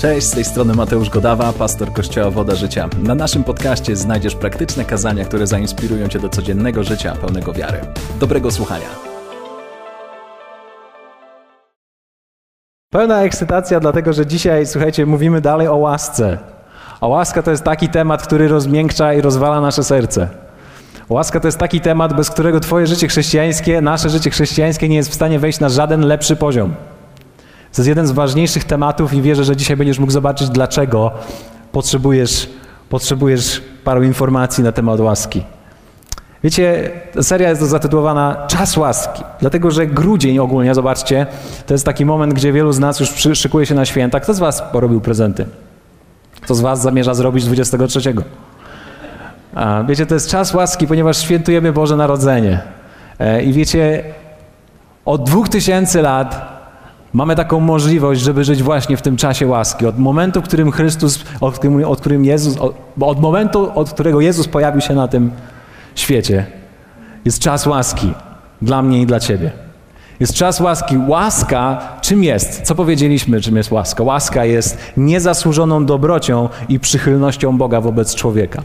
Cześć, z tej strony Mateusz Godawa, pastor Kościoła Woda Życia. Na naszym podcaście znajdziesz praktyczne kazania, które zainspirują Cię do codziennego życia pełnego wiary. Dobrego słuchania. Pełna ekscytacja, dlatego że dzisiaj, słuchajcie, mówimy dalej o łasce. A łaska to jest taki temat, który rozmiękcza i rozwala nasze serce. Łaska to jest taki temat, bez którego Twoje życie chrześcijańskie, nasze życie chrześcijańskie nie jest w stanie wejść na żaden lepszy poziom. To jest jeden z ważniejszych tematów i wierzę, że dzisiaj będziesz mógł zobaczyć, dlaczego potrzebujesz, potrzebujesz paru informacji na temat łaski. Wiecie, seria jest zatytułowana Czas łaski, dlatego że grudzień ogólnie, zobaczcie, to jest taki moment, gdzie wielu z nas już szykuje się na święta. Kto z was porobił prezenty? Kto z was zamierza zrobić 23? A, wiecie, to jest czas łaski, ponieważ świętujemy Boże Narodzenie. E, I wiecie, od dwóch tysięcy lat Mamy taką możliwość, żeby żyć właśnie w tym czasie łaski. Od momentu, w którym Chrystus, od którym, od którym Jezus, od, od momentu, od którego Jezus pojawił się na tym świecie, jest czas łaski dla mnie i dla ciebie. Jest czas łaski. Łaska czym jest? Co powiedzieliśmy, czym jest łaska? Łaska jest niezasłużoną dobrocią i przychylnością Boga wobec człowieka.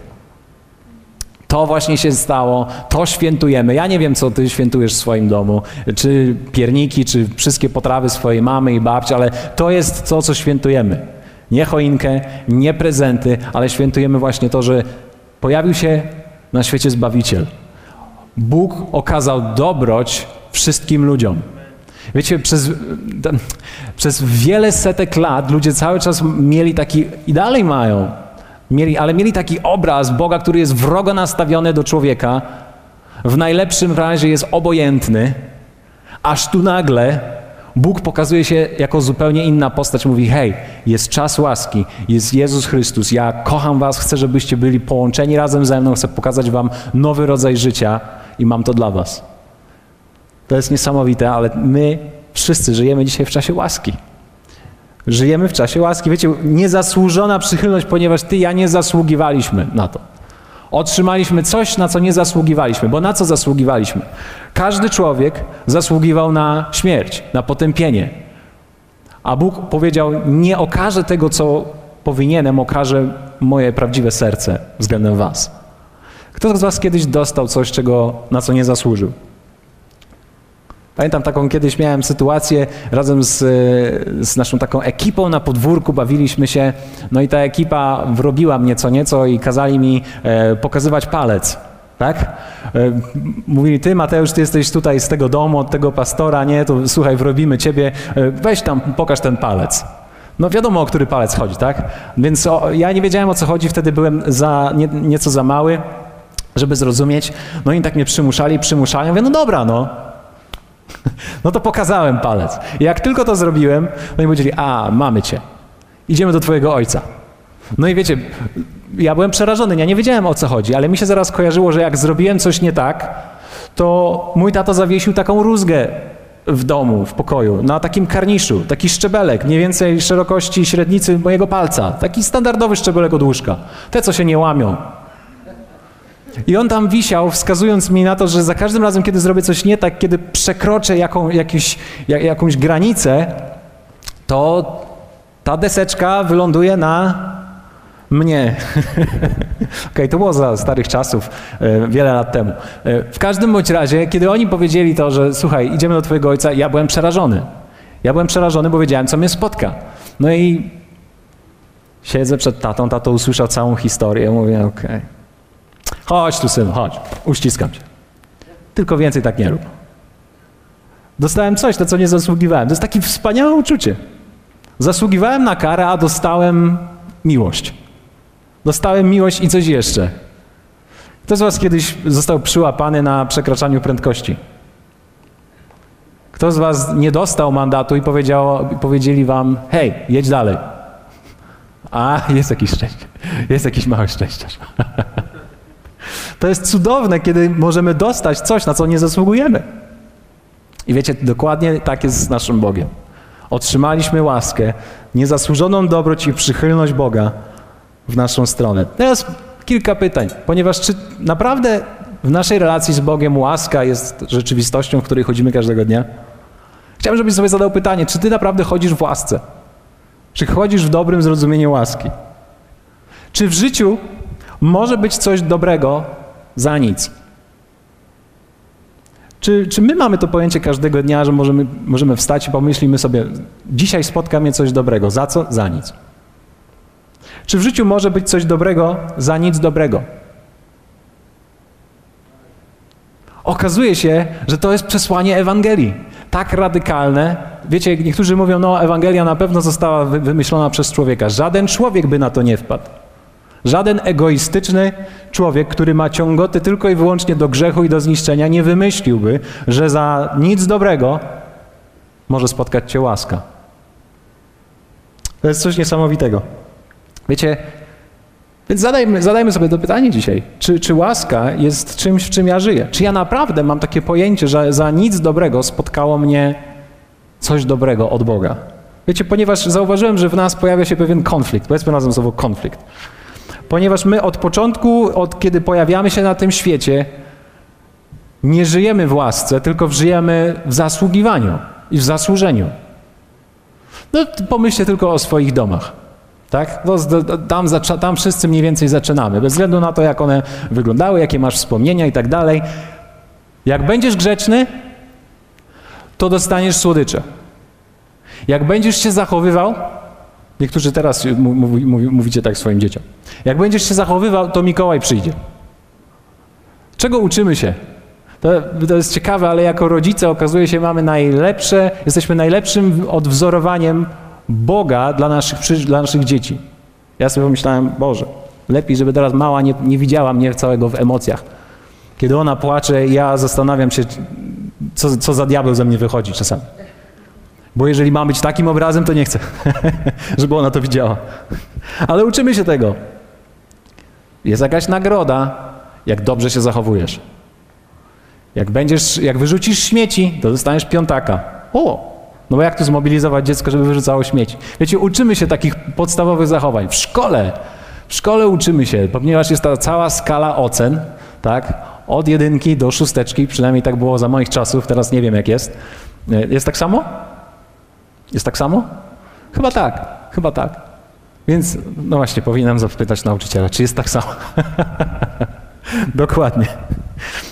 To właśnie się stało, to świętujemy. Ja nie wiem, co ty świętujesz w swoim domu, czy pierniki, czy wszystkie potrawy swojej mamy i babci, ale to jest to, co świętujemy. Nie choinkę, nie prezenty, ale świętujemy właśnie to, że pojawił się na świecie Zbawiciel. Bóg okazał dobroć wszystkim ludziom. Wiecie, przez, przez wiele setek lat ludzie cały czas mieli taki, i dalej mają, Mieli, ale mieli taki obraz Boga, który jest wrogo nastawiony do człowieka, w najlepszym razie jest obojętny, aż tu nagle Bóg pokazuje się jako zupełnie inna postać. Mówi: Hej, jest czas łaski, jest Jezus Chrystus. Ja kocham Was, chcę, żebyście byli połączeni razem ze mną, chcę pokazać Wam nowy rodzaj życia i mam to dla Was. To jest niesamowite, ale my wszyscy żyjemy dzisiaj w czasie łaski. Żyjemy w czasie łaski. Wiecie, niezasłużona przychylność, ponieważ ty ja nie zasługiwaliśmy na to. Otrzymaliśmy coś, na co nie zasługiwaliśmy, bo na co zasługiwaliśmy? Każdy człowiek zasługiwał na śmierć, na potępienie. A Bóg powiedział: Nie okażę tego, co powinienem, okażę moje prawdziwe serce względem Was. Kto z Was kiedyś dostał coś, czego, na co nie zasłużył? Pamiętam taką kiedyś miałem sytuację razem z, z naszą taką ekipą na podwórku, bawiliśmy się, no i ta ekipa wrobiła mnie co nieco i kazali mi e, pokazywać palec. Tak? E, mówili, ty Mateusz, ty jesteś tutaj z tego domu, od tego pastora, nie, to słuchaj, wrobimy ciebie, e, weź tam, pokaż ten palec. No wiadomo, o który palec chodzi, tak? Więc o, ja nie wiedziałem, o co chodzi, wtedy byłem za, nie, nieco za mały, żeby zrozumieć. No i tak mnie przymuszali, przymuszali. Ja mówię, no dobra, no, no to pokazałem palec. Jak tylko to zrobiłem, no i powiedzieli, a, mamy cię. Idziemy do twojego ojca. No i wiecie, ja byłem przerażony, ja nie wiedziałem o co chodzi, ale mi się zaraz kojarzyło, że jak zrobiłem coś nie tak, to mój tato zawiesił taką rózgę w domu, w pokoju, na takim karniszu, taki szczebelek, mniej więcej szerokości średnicy mojego palca. Taki standardowy szczebelek od łóżka. Te, co się nie łamią. I on tam wisiał, wskazując mi na to, że za każdym razem, kiedy zrobię coś nie tak, kiedy przekroczę jaką, jakiś, jak, jakąś granicę, to ta deseczka wyląduje na mnie. Okay, to było za starych czasów, e, wiele lat temu. E, w każdym bądź razie, kiedy oni powiedzieli to, że słuchaj, idziemy do twojego ojca, ja byłem przerażony. Ja byłem przerażony, bo wiedziałem, co mnie spotka. No i siedzę przed tatą, tato usłyszał całą historię, mówię, okej. Okay. Chodź tu, synu, chodź. Uściskam cię. Tylko więcej tak nie rób. Dostałem coś, na co nie zasługiwałem. To jest takie wspaniałe uczucie. Zasługiwałem na karę, a dostałem miłość. Dostałem miłość i coś jeszcze. Kto z Was kiedyś został przyłapany na przekraczaniu prędkości? Kto z Was nie dostał mandatu i powiedział, powiedzieli Wam, hej, jedź dalej? A, jest jakiś szczęście. Jest jakiś mały szczęściarz. To jest cudowne, kiedy możemy dostać coś, na co nie zasługujemy. I wiecie, dokładnie tak jest z naszym Bogiem. Otrzymaliśmy łaskę, niezasłużoną dobroć i przychylność Boga w naszą stronę. Teraz kilka pytań, ponieważ czy naprawdę w naszej relacji z Bogiem łaska jest rzeczywistością, w której chodzimy każdego dnia? Chciałbym, żebyś sobie zadał pytanie, czy ty naprawdę chodzisz w łasce? Czy chodzisz w dobrym zrozumieniu łaski? Czy w życiu może być coś dobrego za nic? Czy, czy my mamy to pojęcie każdego dnia, że możemy, możemy wstać i pomyślimy sobie, dzisiaj spotka mnie coś dobrego. Za co? Za nic. Czy w życiu może być coś dobrego za nic dobrego? Okazuje się, że to jest przesłanie Ewangelii. Tak radykalne. Wiecie, niektórzy mówią, no Ewangelia na pewno została wymyślona przez człowieka. Żaden człowiek by na to nie wpadł. Żaden egoistyczny człowiek, który ma ciągoty tylko i wyłącznie do grzechu i do zniszczenia, nie wymyśliłby, że za nic dobrego może spotkać cię łaska. To jest coś niesamowitego. Wiecie, więc zadajmy, zadajmy sobie to pytanie dzisiaj. Czy, czy łaska jest czymś, w czym ja żyję? Czy ja naprawdę mam takie pojęcie, że za nic dobrego spotkało mnie coś dobrego od Boga? Wiecie, ponieważ zauważyłem, że w nas pojawia się pewien konflikt. Powiedzmy razem słowo konflikt. Ponieważ my od początku, od kiedy pojawiamy się na tym świecie, nie żyjemy w łasce, tylko żyjemy w zasługiwaniu i w zasłużeniu. No, pomyślcie tylko o swoich domach. Tak? No, tam, tam wszyscy mniej więcej zaczynamy, bez względu na to, jak one wyglądały, jakie masz wspomnienia i tak dalej. Jak będziesz grzeczny, to dostaniesz słodycze. Jak będziesz się zachowywał, niektórzy teraz mówicie tak swoim dzieciom, jak będziesz się zachowywał, to Mikołaj przyjdzie. Czego uczymy się? To, to, jest ciekawe, ale jako rodzice okazuje się, mamy najlepsze, jesteśmy najlepszym odwzorowaniem Boga dla naszych, dla naszych dzieci. Ja sobie pomyślałem, Boże, lepiej, żeby teraz mała nie, nie widziała mnie całego w emocjach. Kiedy ona płacze, ja zastanawiam się, co, co za diabeł ze mnie wychodzi czasami. Bo jeżeli ma być takim obrazem, to nie chcę, żeby ona to widziała. Ale uczymy się tego. Jest jakaś nagroda, jak dobrze się zachowujesz. Jak będziesz, jak wyrzucisz śmieci, to dostaniesz piątaka. O, no bo jak tu zmobilizować dziecko, żeby wyrzucało śmieci? Wiecie, uczymy się takich podstawowych zachowań. W szkole, w szkole uczymy się, ponieważ jest ta cała skala ocen, tak? Od jedynki do szósteczki, przynajmniej tak było za moich czasów, teraz nie wiem jak jest. E, jest tak samo? Jest tak samo? Chyba tak, chyba tak. Więc, no właśnie, powinienem zapytać nauczyciela, czy jest tak samo? Dokładnie.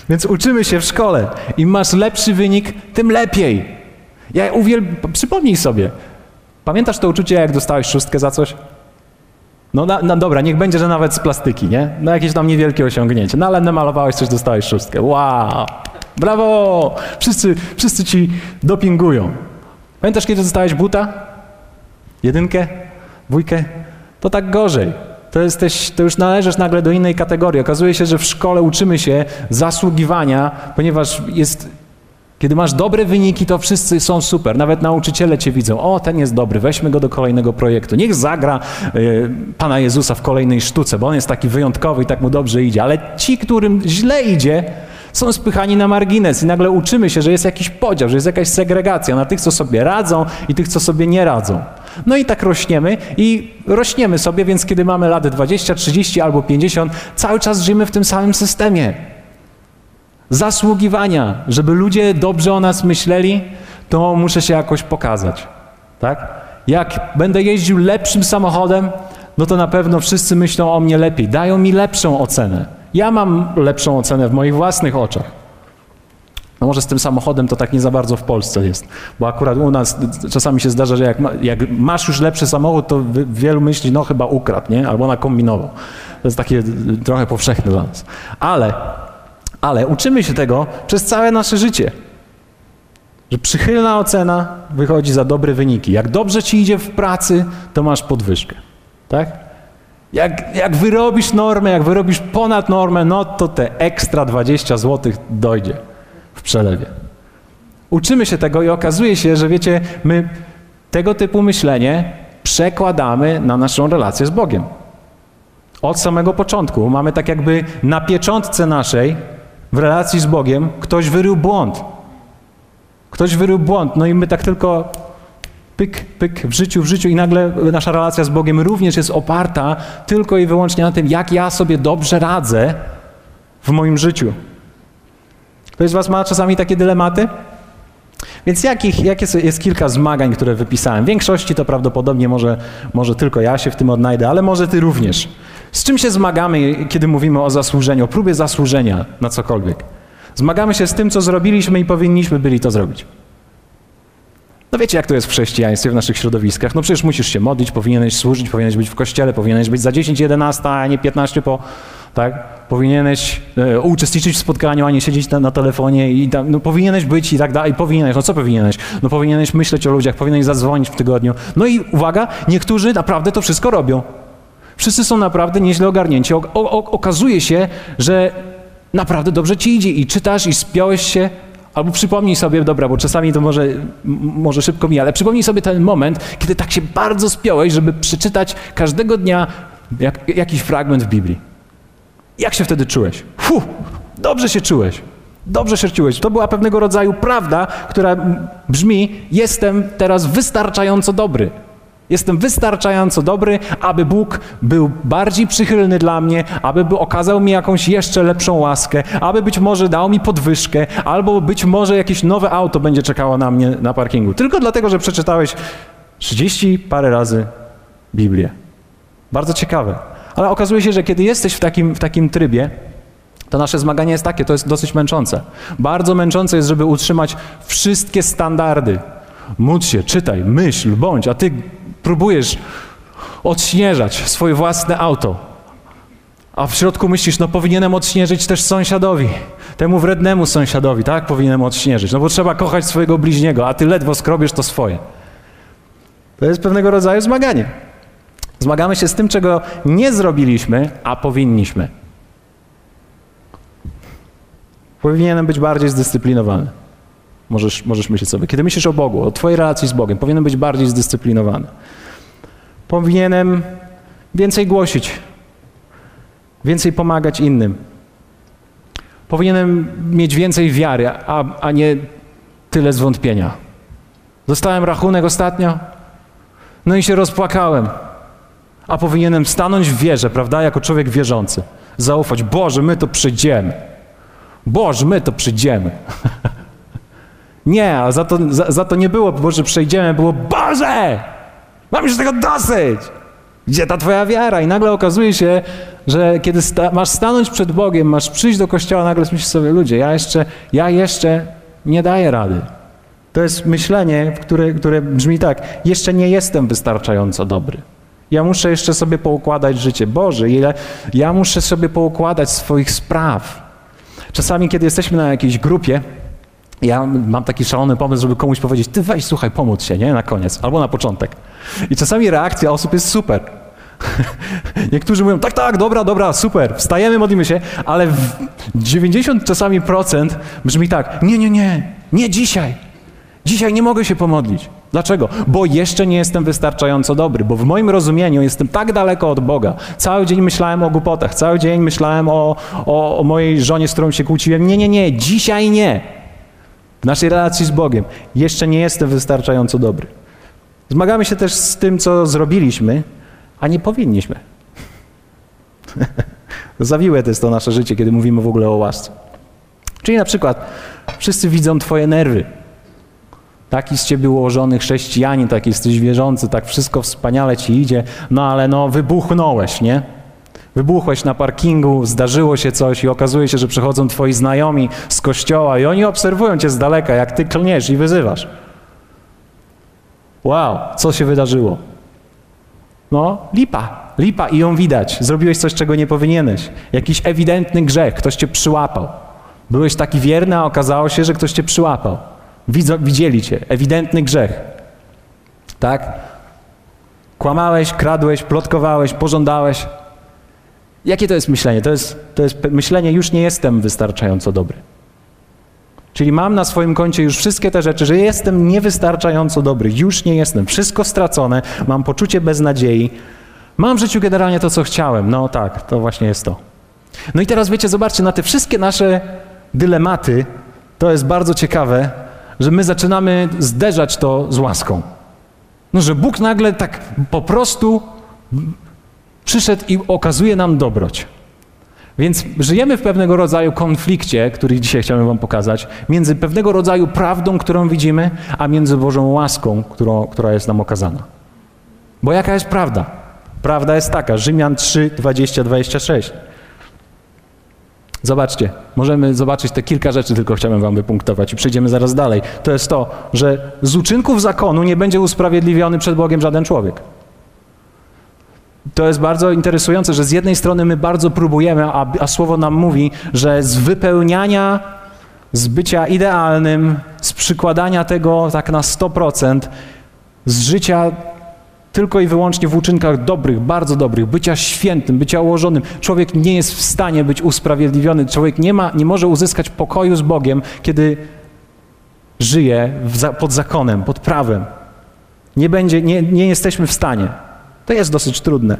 Więc uczymy się w szkole. Im masz lepszy wynik, tym lepiej. Ja uwielbiam, przypomnij sobie. Pamiętasz to uczucie, jak dostałeś szóstkę za coś? No, na, dobra, niech będzie, że nawet z plastyki, nie? No jakieś tam niewielkie osiągnięcie. No ale namalowałeś coś, dostałeś szóstkę. Wow! Brawo! Wszyscy, wszyscy ci dopingują. Pamiętasz, kiedy dostałeś buta? Jedynkę? Dwójkę? To tak gorzej. To, jesteś, to już należysz nagle do innej kategorii. Okazuje się, że w szkole uczymy się zasługiwania, ponieważ jest kiedy masz dobre wyniki, to wszyscy są super. Nawet nauczyciele cię widzą. O, ten jest dobry, weźmy go do kolejnego projektu. Niech zagra y, Pana Jezusa w kolejnej sztuce, bo on jest taki wyjątkowy i tak mu dobrze idzie. Ale ci, którym źle idzie, są spychani na margines i nagle uczymy się, że jest jakiś podział, że jest jakaś segregacja na tych, co sobie radzą i tych, co sobie nie radzą. No i tak rośniemy i rośniemy sobie, więc kiedy mamy lat 20, 30 albo 50, cały czas żyjemy w tym samym systemie zasługiwania, żeby ludzie dobrze o nas myśleli, to muszę się jakoś pokazać. Tak? Jak będę jeździł lepszym samochodem, no to na pewno wszyscy myślą o mnie lepiej, dają mi lepszą ocenę. Ja mam lepszą ocenę w moich własnych oczach. No może z tym samochodem to tak nie za bardzo w Polsce jest, bo akurat u nas czasami się zdarza, że jak, ma, jak masz już lepszy samochód, to wielu myśli, no chyba ukradł, nie? albo nakombinował. To jest takie trochę powszechne dla nas. Ale ale uczymy się tego przez całe nasze życie. Że przychylna ocena wychodzi za dobre wyniki. Jak dobrze ci idzie w pracy, to masz podwyżkę. Tak? Jak, jak wyrobisz normę, jak wyrobisz ponad normę, no to te ekstra 20 zł dojdzie w przelewie. Uczymy się tego i okazuje się, że wiecie, my tego typu myślenie przekładamy na naszą relację z Bogiem. Od samego początku mamy tak jakby na pieczątce naszej w relacji z Bogiem ktoś wyrył błąd. Ktoś wyrył błąd, no i my tak tylko pyk, pyk w życiu, w życiu i nagle nasza relacja z Bogiem również jest oparta tylko i wyłącznie na tym, jak ja sobie dobrze radzę w moim życiu. Ktoś z Was ma czasami takie dylematy? Więc jakich, jakie jest kilka zmagań, które wypisałem? W większości to prawdopodobnie może, może tylko ja się w tym odnajdę, ale może ty również. Z czym się zmagamy, kiedy mówimy o zasłużeniu, o próbie zasłużenia na cokolwiek? Zmagamy się z tym, co zrobiliśmy i powinniśmy byli to zrobić. No wiecie, jak to jest w chrześcijaństwie, w naszych środowiskach. No przecież musisz się modlić, powinieneś służyć, powinieneś być w kościele, powinieneś być za 10, 11, a nie 15 po, tak? Powinieneś e, uczestniczyć w spotkaniu, a nie siedzieć na, na telefonie i tam, no powinieneś być i tak dalej. Powinieneś, no co powinieneś? No powinieneś myśleć o ludziach, powinieneś zadzwonić w tygodniu. No i uwaga, niektórzy naprawdę to wszystko robią. Wszyscy są naprawdę nieźle ogarnięci. O, o, okazuje się, że naprawdę dobrze ci idzie i czytasz i spiąłeś się, albo przypomnij sobie, dobra, bo czasami to może, może szybko mija, ale przypomnij sobie ten moment, kiedy tak się bardzo spiąłeś, żeby przeczytać każdego dnia jak, jakiś fragment w Biblii. Jak się wtedy czułeś? Fu, dobrze się czułeś. Dobrze się czułeś. To była pewnego rodzaju prawda, która brzmi: Jestem teraz wystarczająco dobry. Jestem wystarczająco dobry, aby Bóg był bardziej przychylny dla mnie, aby okazał mi jakąś jeszcze lepszą łaskę, aby być może dał mi podwyżkę, albo być może jakieś nowe auto będzie czekało na mnie na parkingu. Tylko dlatego, że przeczytałeś 30 parę razy Biblię. Bardzo ciekawe. Ale okazuje się, że kiedy jesteś w takim, w takim trybie, to nasze zmaganie jest takie, to jest dosyć męczące. Bardzo męczące jest, żeby utrzymać wszystkie standardy. Módl się, czytaj, myśl, bądź, a ty próbujesz odśnieżać swoje własne auto, a w środku myślisz, no powinienem odśnieżyć też sąsiadowi, temu wrednemu sąsiadowi, tak? Powinienem odśnieżyć, no bo trzeba kochać swojego bliźniego, a ty ledwo skrobiesz to swoje. To jest pewnego rodzaju zmaganie. Zmagamy się z tym, czego nie zrobiliśmy, a powinniśmy. Powinienem być bardziej zdyscyplinowany. Możesz, możesz myśleć sobie, kiedy myślisz o Bogu, o Twojej relacji z Bogiem, powinienem być bardziej zdyscyplinowany. Powinienem więcej głosić, więcej pomagać innym. Powinienem mieć więcej wiary, a, a nie tyle zwątpienia. Dostałem rachunek ostatnio, no i się rozpłakałem. A powinienem stanąć w wierze, prawda, jako człowiek wierzący. Zaufać, Boże, my to przyjdziemy. Boże, my to przyjdziemy. Nie, a za to, za, za to nie było, Boże, przejdziemy, było Boże! Mam już tego dosyć! Gdzie ta twoja wiara? I nagle okazuje się, że kiedy sta masz stanąć przed Bogiem, masz przyjść do kościoła, nagle myślisz sobie, ludzie, ja jeszcze, ja jeszcze nie daję rady. To jest myślenie, które, które brzmi tak, jeszcze nie jestem wystarczająco dobry. Ja muszę jeszcze sobie poukładać życie. Boże, ile ja muszę sobie poukładać swoich spraw. Czasami, kiedy jesteśmy na jakiejś grupie, ja mam taki szalony pomysł, żeby komuś powiedzieć, ty weź, słuchaj, pomóc się, nie? Na koniec, albo na początek. I czasami reakcja osób jest super. Niektórzy mówią, tak, tak, dobra, dobra, super, wstajemy, modlimy się, ale 90 czasami procent brzmi tak, nie, nie, nie, nie dzisiaj. Dzisiaj nie mogę się pomodlić. Dlaczego? Bo jeszcze nie jestem wystarczająco dobry, bo w moim rozumieniu jestem tak daleko od Boga. Cały dzień myślałem o głupotach, cały dzień myślałem o, o, o mojej żonie, z którą się kłóciłem. Nie, nie, nie, dzisiaj nie. W naszej relacji z Bogiem jeszcze nie jestem wystarczająco dobry. Zmagamy się też z tym, co zrobiliśmy, a nie powinniśmy. Zawiłe to jest to nasze życie, kiedy mówimy w ogóle o łasce. Czyli na przykład wszyscy widzą Twoje nerwy. Taki z ciebie ułożony chrześcijanin, taki jesteś wierzący, tak wszystko wspaniale ci idzie, no ale no wybuchnąłeś, nie? Wybuchłeś na parkingu, zdarzyło się coś i okazuje się, że przychodzą twoi znajomi z kościoła i oni obserwują cię z daleka, jak ty klniesz i wyzywasz. Wow, co się wydarzyło? No, lipa, lipa i ją widać. Zrobiłeś coś, czego nie powinieneś. Jakiś ewidentny grzech, ktoś cię przyłapał. Byłeś taki wierny, a okazało się, że ktoś cię przyłapał. Widzą, widzieli cię, ewidentny grzech. Tak? Kłamałeś, kradłeś, plotkowałeś, pożądałeś. Jakie to jest myślenie? To jest, to jest myślenie, już nie jestem wystarczająco dobry. Czyli mam na swoim koncie już wszystkie te rzeczy, że jestem niewystarczająco dobry, już nie jestem, wszystko stracone, mam poczucie beznadziei, mam w życiu generalnie to, co chciałem. No tak, to właśnie jest to. No i teraz wiecie, zobaczcie, na te wszystkie nasze dylematy, to jest bardzo ciekawe, że my zaczynamy zderzać to z łaską. No, że Bóg nagle tak po prostu przyszedł i okazuje nam dobroć. Więc żyjemy w pewnego rodzaju konflikcie, który dzisiaj chciałem Wam pokazać, między pewnego rodzaju prawdą, którą widzimy, a między Bożą łaską, którą, która jest nam okazana. Bo jaka jest prawda? Prawda jest taka, Rzymian 3, 20, 26. Zobaczcie, możemy zobaczyć te kilka rzeczy, tylko chciałem wam wypunktować i przejdziemy zaraz dalej. To jest to, że z uczynków zakonu nie będzie usprawiedliwiony przed Bogiem żaden człowiek. To jest bardzo interesujące, że z jednej strony my bardzo próbujemy, a, a słowo nam mówi, że z wypełniania, z bycia idealnym, z przykładania tego tak na 100%, z życia tylko i wyłącznie w uczynkach dobrych, bardzo dobrych, bycia świętym, bycia ułożonym. Człowiek nie jest w stanie być usprawiedliwiony. Człowiek nie, ma, nie może uzyskać pokoju z Bogiem, kiedy żyje za, pod zakonem, pod prawem. Nie, będzie, nie, nie jesteśmy w stanie. To jest dosyć trudne,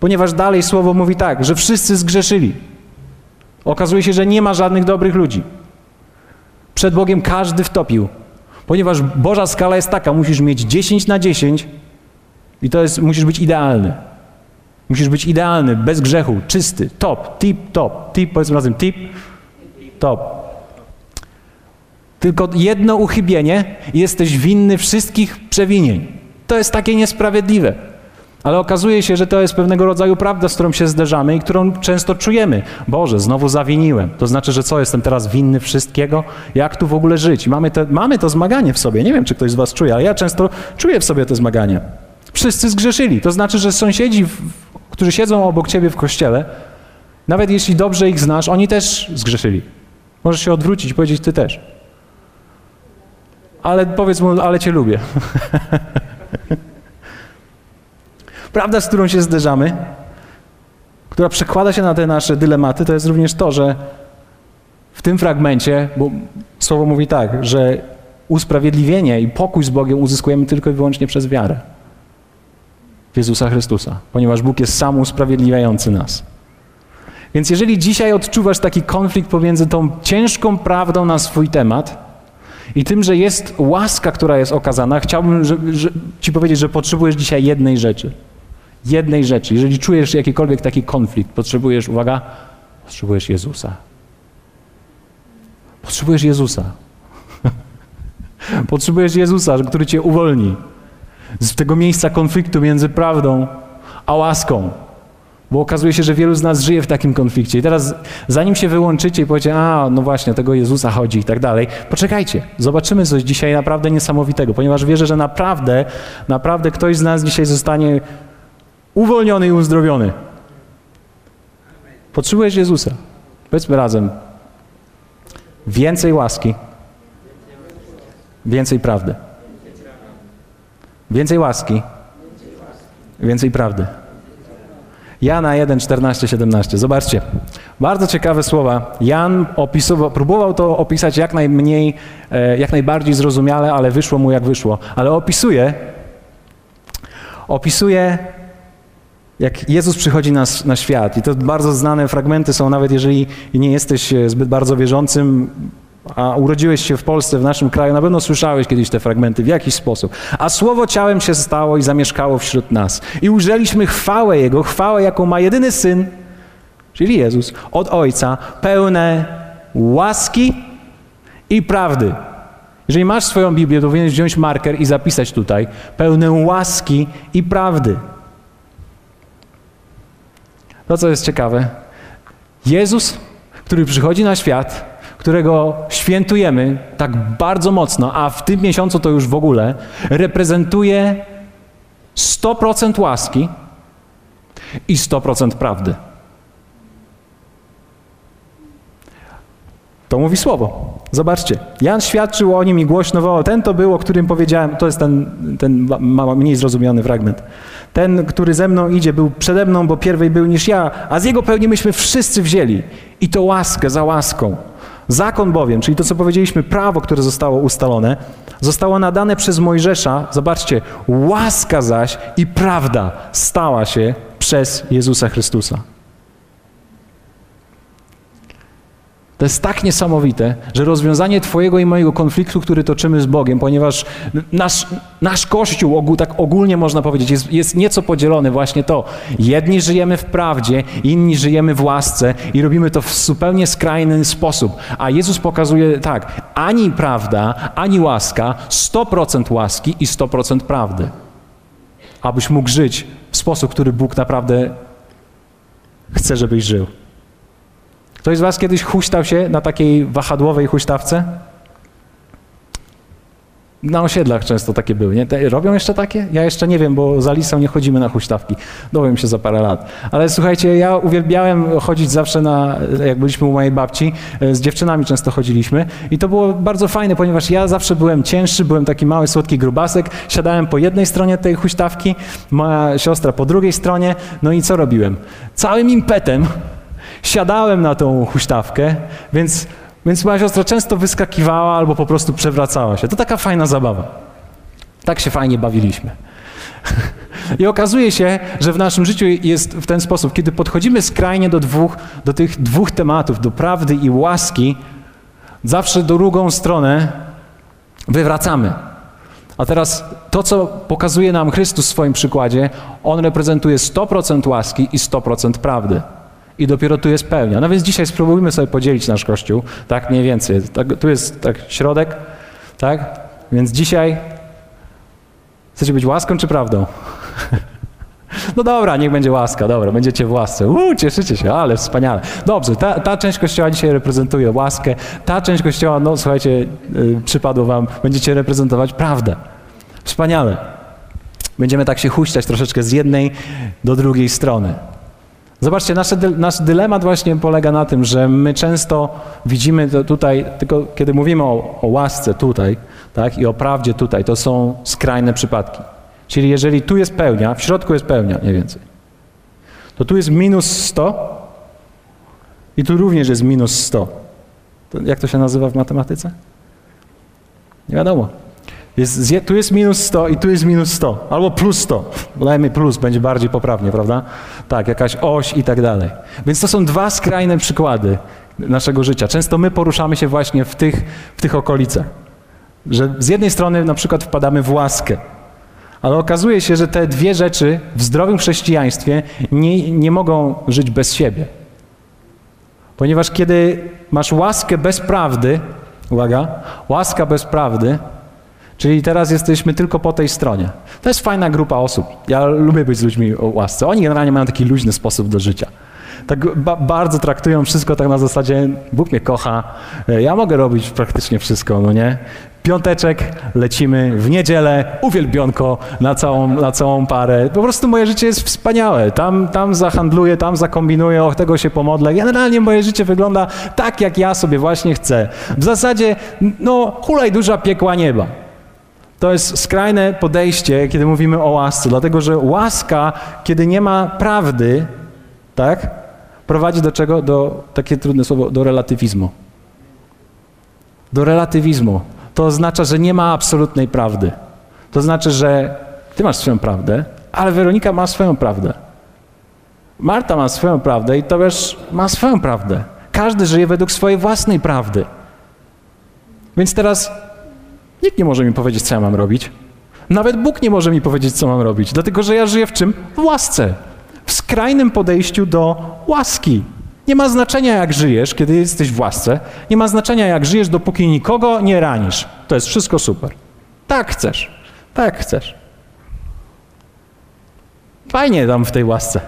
ponieważ dalej słowo mówi tak, że wszyscy zgrzeszyli. Okazuje się, że nie ma żadnych dobrych ludzi. Przed Bogiem każdy wtopił, ponieważ Boża skala jest taka: musisz mieć 10 na 10 i to jest, musisz być idealny. Musisz być idealny, bez grzechu, czysty, top, tip, top, tip, powiedzmy razem, tip, top. Tylko jedno uchybienie i jesteś winny wszystkich przewinień. To jest takie niesprawiedliwe. Ale okazuje się, że to jest pewnego rodzaju prawda, z którą się zderzamy i którą często czujemy. Boże, znowu zawiniłem. To znaczy, że co, jestem teraz winny wszystkiego? Jak tu w ogóle żyć? mamy, te, mamy to zmaganie w sobie. Nie wiem, czy ktoś z was czuje, ale ja często czuję w sobie to zmaganie. Wszyscy zgrzeszyli. To znaczy, że sąsiedzi, którzy siedzą obok ciebie w kościele, nawet jeśli dobrze ich znasz, oni też zgrzeszyli. Możesz się odwrócić i powiedzieć, ty też. Ale powiedz mu, ale cię lubię. Prawda, z którą się zderzamy, która przekłada się na te nasze dylematy, to jest również to, że w tym fragmencie, bo słowo mówi tak, że usprawiedliwienie i pokój z Bogiem uzyskujemy tylko i wyłącznie przez wiarę w Jezusa Chrystusa, ponieważ Bóg jest sam usprawiedliwiający nas. Więc jeżeli dzisiaj odczuwasz taki konflikt pomiędzy tą ciężką prawdą na swój temat i tym, że jest łaska, która jest okazana, chciałbym że, że, Ci powiedzieć, że potrzebujesz dzisiaj jednej rzeczy. Jednej rzeczy. Jeżeli czujesz jakikolwiek taki konflikt, potrzebujesz, uwaga, potrzebujesz Jezusa. Potrzebujesz Jezusa. potrzebujesz Jezusa, który Cię uwolni z tego miejsca konfliktu między prawdą a łaską. Bo okazuje się, że wielu z nas żyje w takim konflikcie. I teraz, zanim się wyłączycie i powiecie, a no właśnie, o tego Jezusa chodzi i tak dalej, poczekajcie, zobaczymy coś dzisiaj naprawdę niesamowitego, ponieważ wierzę, że naprawdę, naprawdę ktoś z nas dzisiaj zostanie uwolniony i uzdrowiony. Potrzebujesz Jezusa. Powiedzmy razem. Więcej łaski, więcej prawdy. Więcej łaski, więcej prawdy. Jana 1, 14, 17. Zobaczcie. Bardzo ciekawe słowa. Jan opisował, próbował to opisać jak najmniej, e, jak najbardziej zrozumiale, ale wyszło mu jak wyszło. Ale opisuje, opisuje jak Jezus przychodzi na, na świat. I to bardzo znane fragmenty są, nawet jeżeli nie jesteś e, zbyt bardzo wierzącym, a urodziłeś się w Polsce, w naszym kraju, na pewno słyszałeś kiedyś te fragmenty w jakiś sposób. A słowo ciałem się stało i zamieszkało wśród nas. I ujrzeliśmy chwałę Jego, chwałę, jaką ma jedyny Syn, czyli Jezus, od Ojca, pełne łaski i prawdy. Jeżeli masz swoją Biblię, to powinieneś wziąć marker i zapisać tutaj pełne łaski i prawdy. To, co jest ciekawe, Jezus, który przychodzi na świat, którego świętujemy tak bardzo mocno, a w tym miesiącu to już w ogóle, reprezentuje 100% łaski i 100% prawdy. To mówi słowo. Zobaczcie. Jan świadczył o nim i głośno wołał. Ten to był, o którym powiedziałem. To jest ten, ten mniej zrozumiany fragment. Ten, który ze mną idzie, był przede mną, bo pierwej był niż ja, a z jego pełni myśmy wszyscy wzięli. I to łaskę za łaską. Zakon bowiem, czyli to, co powiedzieliśmy, prawo, które zostało ustalone, zostało nadane przez Mojżesza. Zobaczcie, łaska zaś i prawda stała się przez Jezusa Chrystusa. To jest tak niesamowite, że rozwiązanie Twojego i mojego konfliktu, który toczymy z Bogiem, ponieważ nasz, nasz Kościół, ogół, tak ogólnie można powiedzieć, jest, jest nieco podzielony właśnie to. Jedni żyjemy w prawdzie, inni żyjemy w łasce i robimy to w zupełnie skrajny sposób. A Jezus pokazuje tak, ani prawda, ani łaska, 100% łaski i 100% prawdy. Abyś mógł żyć w sposób, który Bóg naprawdę chce, żebyś żył. Ktoś z Was kiedyś huśtał się na takiej wahadłowej huśtawce? Na osiedlach często takie były, nie? Te, robią jeszcze takie? Ja jeszcze nie wiem, bo za Lisą nie chodzimy na huśtawki. Dowiem się za parę lat. Ale słuchajcie, ja uwielbiałem chodzić zawsze na, jak byliśmy u mojej babci, z dziewczynami często chodziliśmy i to było bardzo fajne, ponieważ ja zawsze byłem cięższy, byłem taki mały, słodki grubasek, siadałem po jednej stronie tej huśtawki, moja siostra po drugiej stronie, no i co robiłem? Całym impetem siadałem na tą huśtawkę, więc, więc moja siostra często wyskakiwała albo po prostu przewracała się. To taka fajna zabawa. Tak się fajnie bawiliśmy. I okazuje się, że w naszym życiu jest w ten sposób, kiedy podchodzimy skrajnie do, dwóch, do tych dwóch tematów, do prawdy i łaski, zawsze drugą stronę wywracamy. A teraz to, co pokazuje nam Chrystus w swoim przykładzie, on reprezentuje 100% łaski i 100% prawdy i dopiero tu jest pełnia. No więc dzisiaj spróbujmy sobie podzielić nasz Kościół, tak mniej więcej. Tak, tu jest tak środek, tak? Więc dzisiaj chcecie być łaską czy prawdą? No dobra, niech będzie łaska, dobra, będziecie w łasce. Uuu, cieszycie się, ale wspaniale. Dobrze, ta, ta część Kościoła dzisiaj reprezentuje łaskę, ta część Kościoła, no słuchajcie, yy, przypadło wam, będziecie reprezentować prawdę. Wspaniale. Będziemy tak się huśtać troszeczkę z jednej do drugiej strony. Zobaczcie, nasz, nasz dylemat właśnie polega na tym, że my często widzimy to tutaj, tylko kiedy mówimy o, o łasce tutaj tak, i o prawdzie tutaj, to są skrajne przypadki. Czyli jeżeli tu jest pełnia, w środku jest pełnia, mniej więcej, to tu jest minus 100 i tu również jest minus 100. To jak to się nazywa w matematyce? Nie wiadomo. Jest, tu jest minus 100 i tu jest minus 100, albo plus 100. Dajmy plus, będzie bardziej poprawnie, prawda? Tak, jakaś oś i tak dalej. Więc to są dwa skrajne przykłady naszego życia. Często my poruszamy się właśnie w tych, w tych okolicach. Że z jednej strony na przykład wpadamy w łaskę, ale okazuje się, że te dwie rzeczy w zdrowym chrześcijaństwie nie, nie mogą żyć bez siebie. Ponieważ kiedy masz łaskę bez prawdy, uwaga, łaska bez prawdy, Czyli teraz jesteśmy tylko po tej stronie. To jest fajna grupa osób. Ja lubię być z ludźmi o łasce. Oni generalnie mają taki luźny sposób do życia. Tak ba bardzo traktują wszystko tak na zasadzie Bóg mnie kocha, e, ja mogę robić praktycznie wszystko, no nie? Piąteczek, lecimy w niedzielę, uwielbionko na całą, na całą parę. Po prostu moje życie jest wspaniałe. Tam, tam zahandluję, tam zakombinuję, o tego się pomodlę. Generalnie moje życie wygląda tak, jak ja sobie właśnie chcę. W zasadzie, no, hulaj duża piekła nieba. To jest skrajne podejście, kiedy mówimy o łasce, dlatego że łaska, kiedy nie ma prawdy, tak, prowadzi do czego? Do, takie trudne słowo, do relatywizmu. Do relatywizmu. To oznacza, że nie ma absolutnej prawdy. To znaczy, że ty masz swoją prawdę, ale Weronika ma swoją prawdę. Marta ma swoją prawdę i Tobiasz ma swoją prawdę. Każdy żyje według swojej własnej prawdy. Więc teraz Nikt nie może mi powiedzieć, co ja mam robić. Nawet Bóg nie może mi powiedzieć, co mam robić, dlatego że ja żyję w czym? W łasce. W skrajnym podejściu do łaski. Nie ma znaczenia, jak żyjesz, kiedy jesteś w łasce. Nie ma znaczenia, jak żyjesz, dopóki nikogo nie ranisz. To jest wszystko super. Tak chcesz. Tak chcesz. Fajnie tam w tej łasce.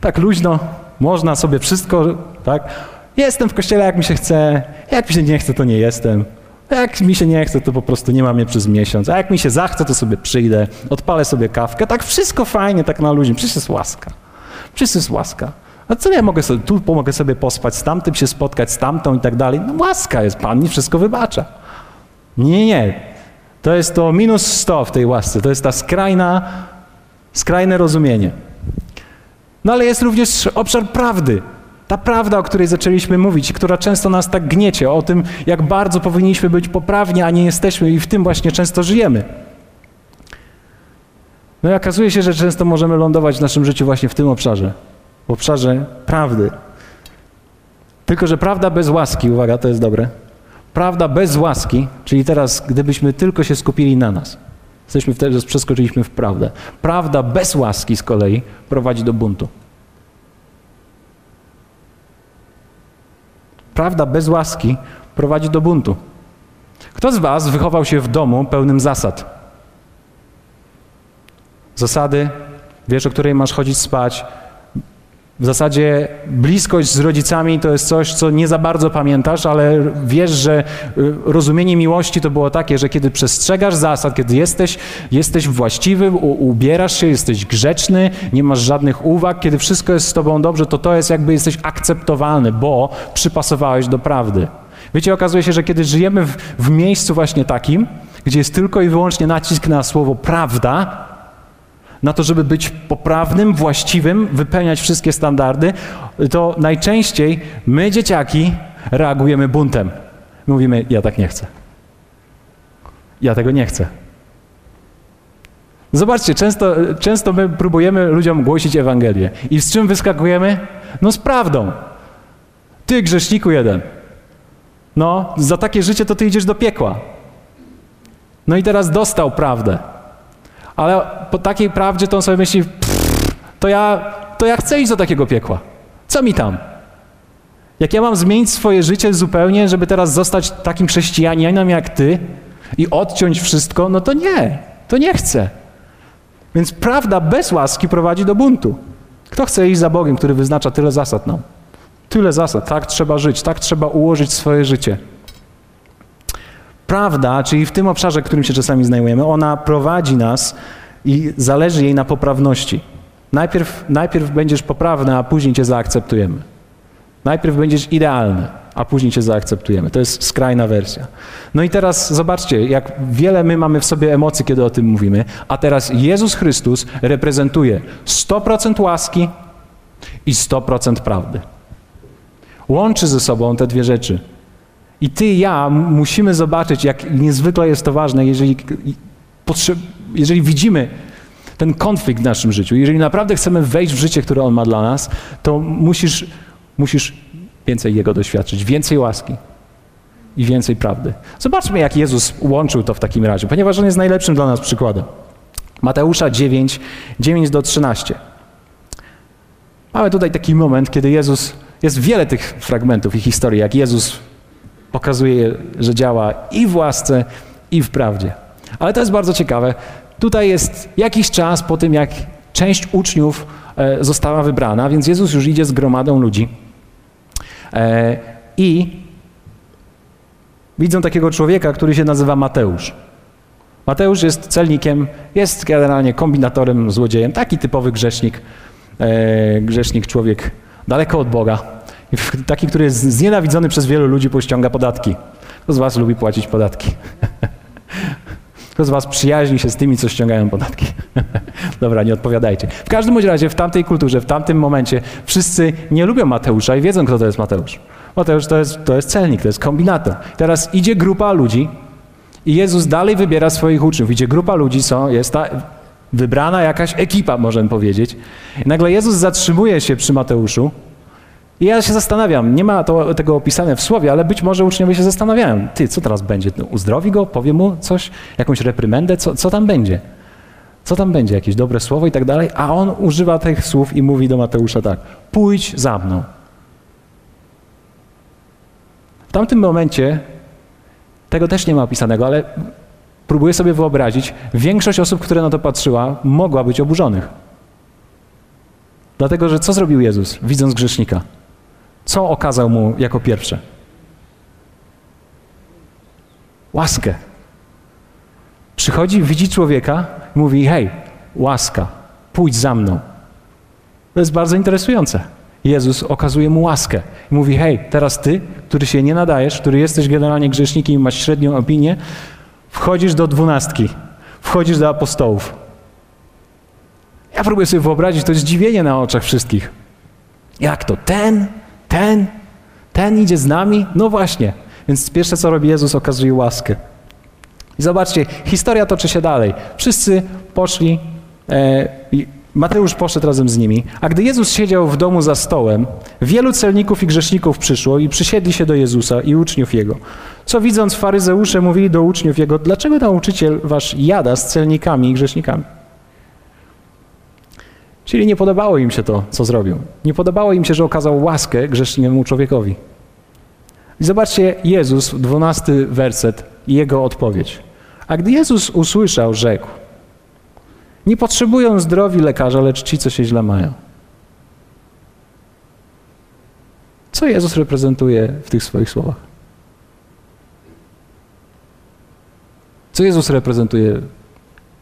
Tak luźno, można sobie wszystko, tak? Jestem w kościele, jak mi się chce. Jak mi się nie chce, to nie jestem. Jak mi się nie chce, to po prostu nie mam mnie przez miesiąc. A jak mi się zachce, to sobie przyjdę, odpalę sobie kawkę. Tak wszystko fajnie, tak na ludzi. Przecież jest łaska. Przecież jest łaska. A co ja mogę sobie, tu mogę sobie pospać, z tamtym się spotkać, z tamtą i tak dalej. No łaska jest, Pan mi wszystko wybacza. Nie, nie. To jest to minus 100 w tej łasce. To jest ta skrajna, skrajne rozumienie. No ale jest również obszar prawdy. Ta prawda, o której zaczęliśmy mówić, która często nas tak gniecie, o tym, jak bardzo powinniśmy być poprawni, a nie jesteśmy i w tym właśnie często żyjemy. No i okazuje się, że często możemy lądować w naszym życiu właśnie w tym obszarze, w obszarze prawdy. Tylko, że prawda bez łaski, uwaga, to jest dobre. Prawda bez łaski, czyli teraz, gdybyśmy tylko się skupili na nas, jesteśmy wtedy, że przeskoczyliśmy w prawdę. Prawda bez łaski z kolei prowadzi do buntu. Prawda bez łaski prowadzi do buntu. Kto z Was wychował się w domu pełnym zasad? Zasady, wiesz, o której masz chodzić spać, w zasadzie bliskość z rodzicami to jest coś, co nie za bardzo pamiętasz, ale wiesz, że y, rozumienie miłości to było takie, że kiedy przestrzegasz zasad, kiedy jesteś, jesteś właściwy, ubierasz się, jesteś grzeczny, nie masz żadnych uwag, kiedy wszystko jest z tobą dobrze, to to jest jakby jesteś akceptowalny, bo przypasowałeś do prawdy. Wiecie, okazuje się, że kiedy żyjemy w, w miejscu właśnie takim, gdzie jest tylko i wyłącznie nacisk na słowo prawda, na to, żeby być poprawnym, właściwym, wypełniać wszystkie standardy, to najczęściej my, dzieciaki, reagujemy buntem. Mówimy, ja tak nie chcę. Ja tego nie chcę. Zobaczcie, często, często my próbujemy ludziom głosić Ewangelię. I z czym wyskakujemy? No z prawdą. Ty, grzeszniku jeden. No, za takie życie to ty idziesz do piekła. No i teraz dostał prawdę. Ale po takiej prawdzie to on sobie myśli, to ja, to ja chcę iść do takiego piekła. Co mi tam? Jak ja mam zmienić swoje życie zupełnie, żeby teraz zostać takim chrześcijaninem jak ty i odciąć wszystko, no to nie, to nie chcę. Więc prawda bez łaski prowadzi do buntu. Kto chce iść za Bogiem, który wyznacza tyle zasad nam? Tyle zasad, tak trzeba żyć, tak trzeba ułożyć swoje życie. Prawda, czyli w tym obszarze, którym się czasami znajdujemy, ona prowadzi nas i zależy jej na poprawności. Najpierw, najpierw będziesz poprawny, a później cię zaakceptujemy. Najpierw będziesz idealny, a później cię zaakceptujemy. To jest skrajna wersja. No i teraz zobaczcie, jak wiele my mamy w sobie emocji, kiedy o tym mówimy, a teraz Jezus Chrystus reprezentuje 100% łaski i 100% prawdy. Łączy ze sobą te dwie rzeczy. I ty i ja musimy zobaczyć, jak niezwykle jest to ważne, jeżeli, jeżeli widzimy ten konflikt w naszym życiu, jeżeli naprawdę chcemy wejść w życie, które On ma dla nas, to musisz, musisz więcej Jego doświadczyć, więcej łaski i więcej prawdy. Zobaczmy, jak Jezus łączył to w takim razie, ponieważ On jest najlepszym dla nas przykładem. Mateusza 9, 9 do 13. Mamy tutaj taki moment, kiedy Jezus, jest wiele tych fragmentów i historii, jak Jezus pokazuje, że działa i w łasce, i w prawdzie. Ale to jest bardzo ciekawe. Tutaj jest jakiś czas po tym, jak część uczniów e, została wybrana, więc Jezus już idzie z gromadą ludzi. E, I widzą takiego człowieka, który się nazywa Mateusz. Mateusz jest celnikiem, jest generalnie kombinatorem, złodziejem, taki typowy grzesznik, e, grzesznik człowiek daleko od Boga. Taki, który jest znienawidzony przez wielu ludzi, pościąga podatki. Kto z was lubi płacić podatki? Kto z was przyjaźni się z tymi, co ściągają podatki? Dobra, nie odpowiadajcie. W każdym razie w tamtej kulturze, w tamtym momencie wszyscy nie lubią Mateusza i wiedzą, kto to jest Mateusz. Mateusz to jest, to jest celnik, to jest kombinator. Teraz idzie grupa ludzi i Jezus dalej wybiera swoich uczniów. Idzie grupa ludzi, są, jest ta wybrana jakaś ekipa, możemy powiedzieć. I nagle Jezus zatrzymuje się przy Mateuszu i ja się zastanawiam, nie ma to, tego opisane w słowie, ale być może uczniowie się zastanawiają, ty, co teraz będzie? No, uzdrowi go, powie mu coś, jakąś reprymendę, co, co tam będzie? Co tam będzie? Jakieś dobre słowo i tak dalej? A on używa tych słów i mówi do Mateusza tak, pójdź za mną. W tamtym momencie, tego też nie ma opisanego, ale próbuję sobie wyobrazić, większość osób, które na to patrzyła, mogła być oburzonych. Dlatego, że co zrobił Jezus, widząc grzesznika? Co okazał mu jako pierwsze? Łaskę. Przychodzi, widzi człowieka mówi: Hej, łaska, pójdź za mną. To jest bardzo interesujące. Jezus okazuje mu łaskę i mówi: Hej, teraz ty, który się nie nadajesz, który jesteś generalnie grzesznikiem i masz średnią opinię, wchodzisz do dwunastki, wchodzisz do apostołów. Ja próbuję sobie wyobrazić to zdziwienie na oczach wszystkich. Jak to? Ten ten, ten idzie z nami? No właśnie. Więc pierwsze, co robi Jezus, okazuje łaskę. I zobaczcie, historia toczy się dalej. Wszyscy poszli e, Mateusz poszedł razem z nimi, a gdy Jezus siedział w domu za stołem, wielu celników i grzeszników przyszło i przysiedli się do Jezusa i uczniów Jego. Co widząc faryzeusze mówili do uczniów Jego, dlaczego nauczyciel wasz jada z celnikami i grzesznikami? Czyli nie podobało im się to, co zrobił. Nie podobało im się, że okazał łaskę grzesznemu człowiekowi. I zobaczcie Jezus, dwunasty werset i jego odpowiedź. A gdy Jezus usłyszał, rzekł, nie potrzebują zdrowi lekarza, lecz ci, co się źle mają. Co Jezus reprezentuje w tych swoich słowach? Co Jezus reprezentuje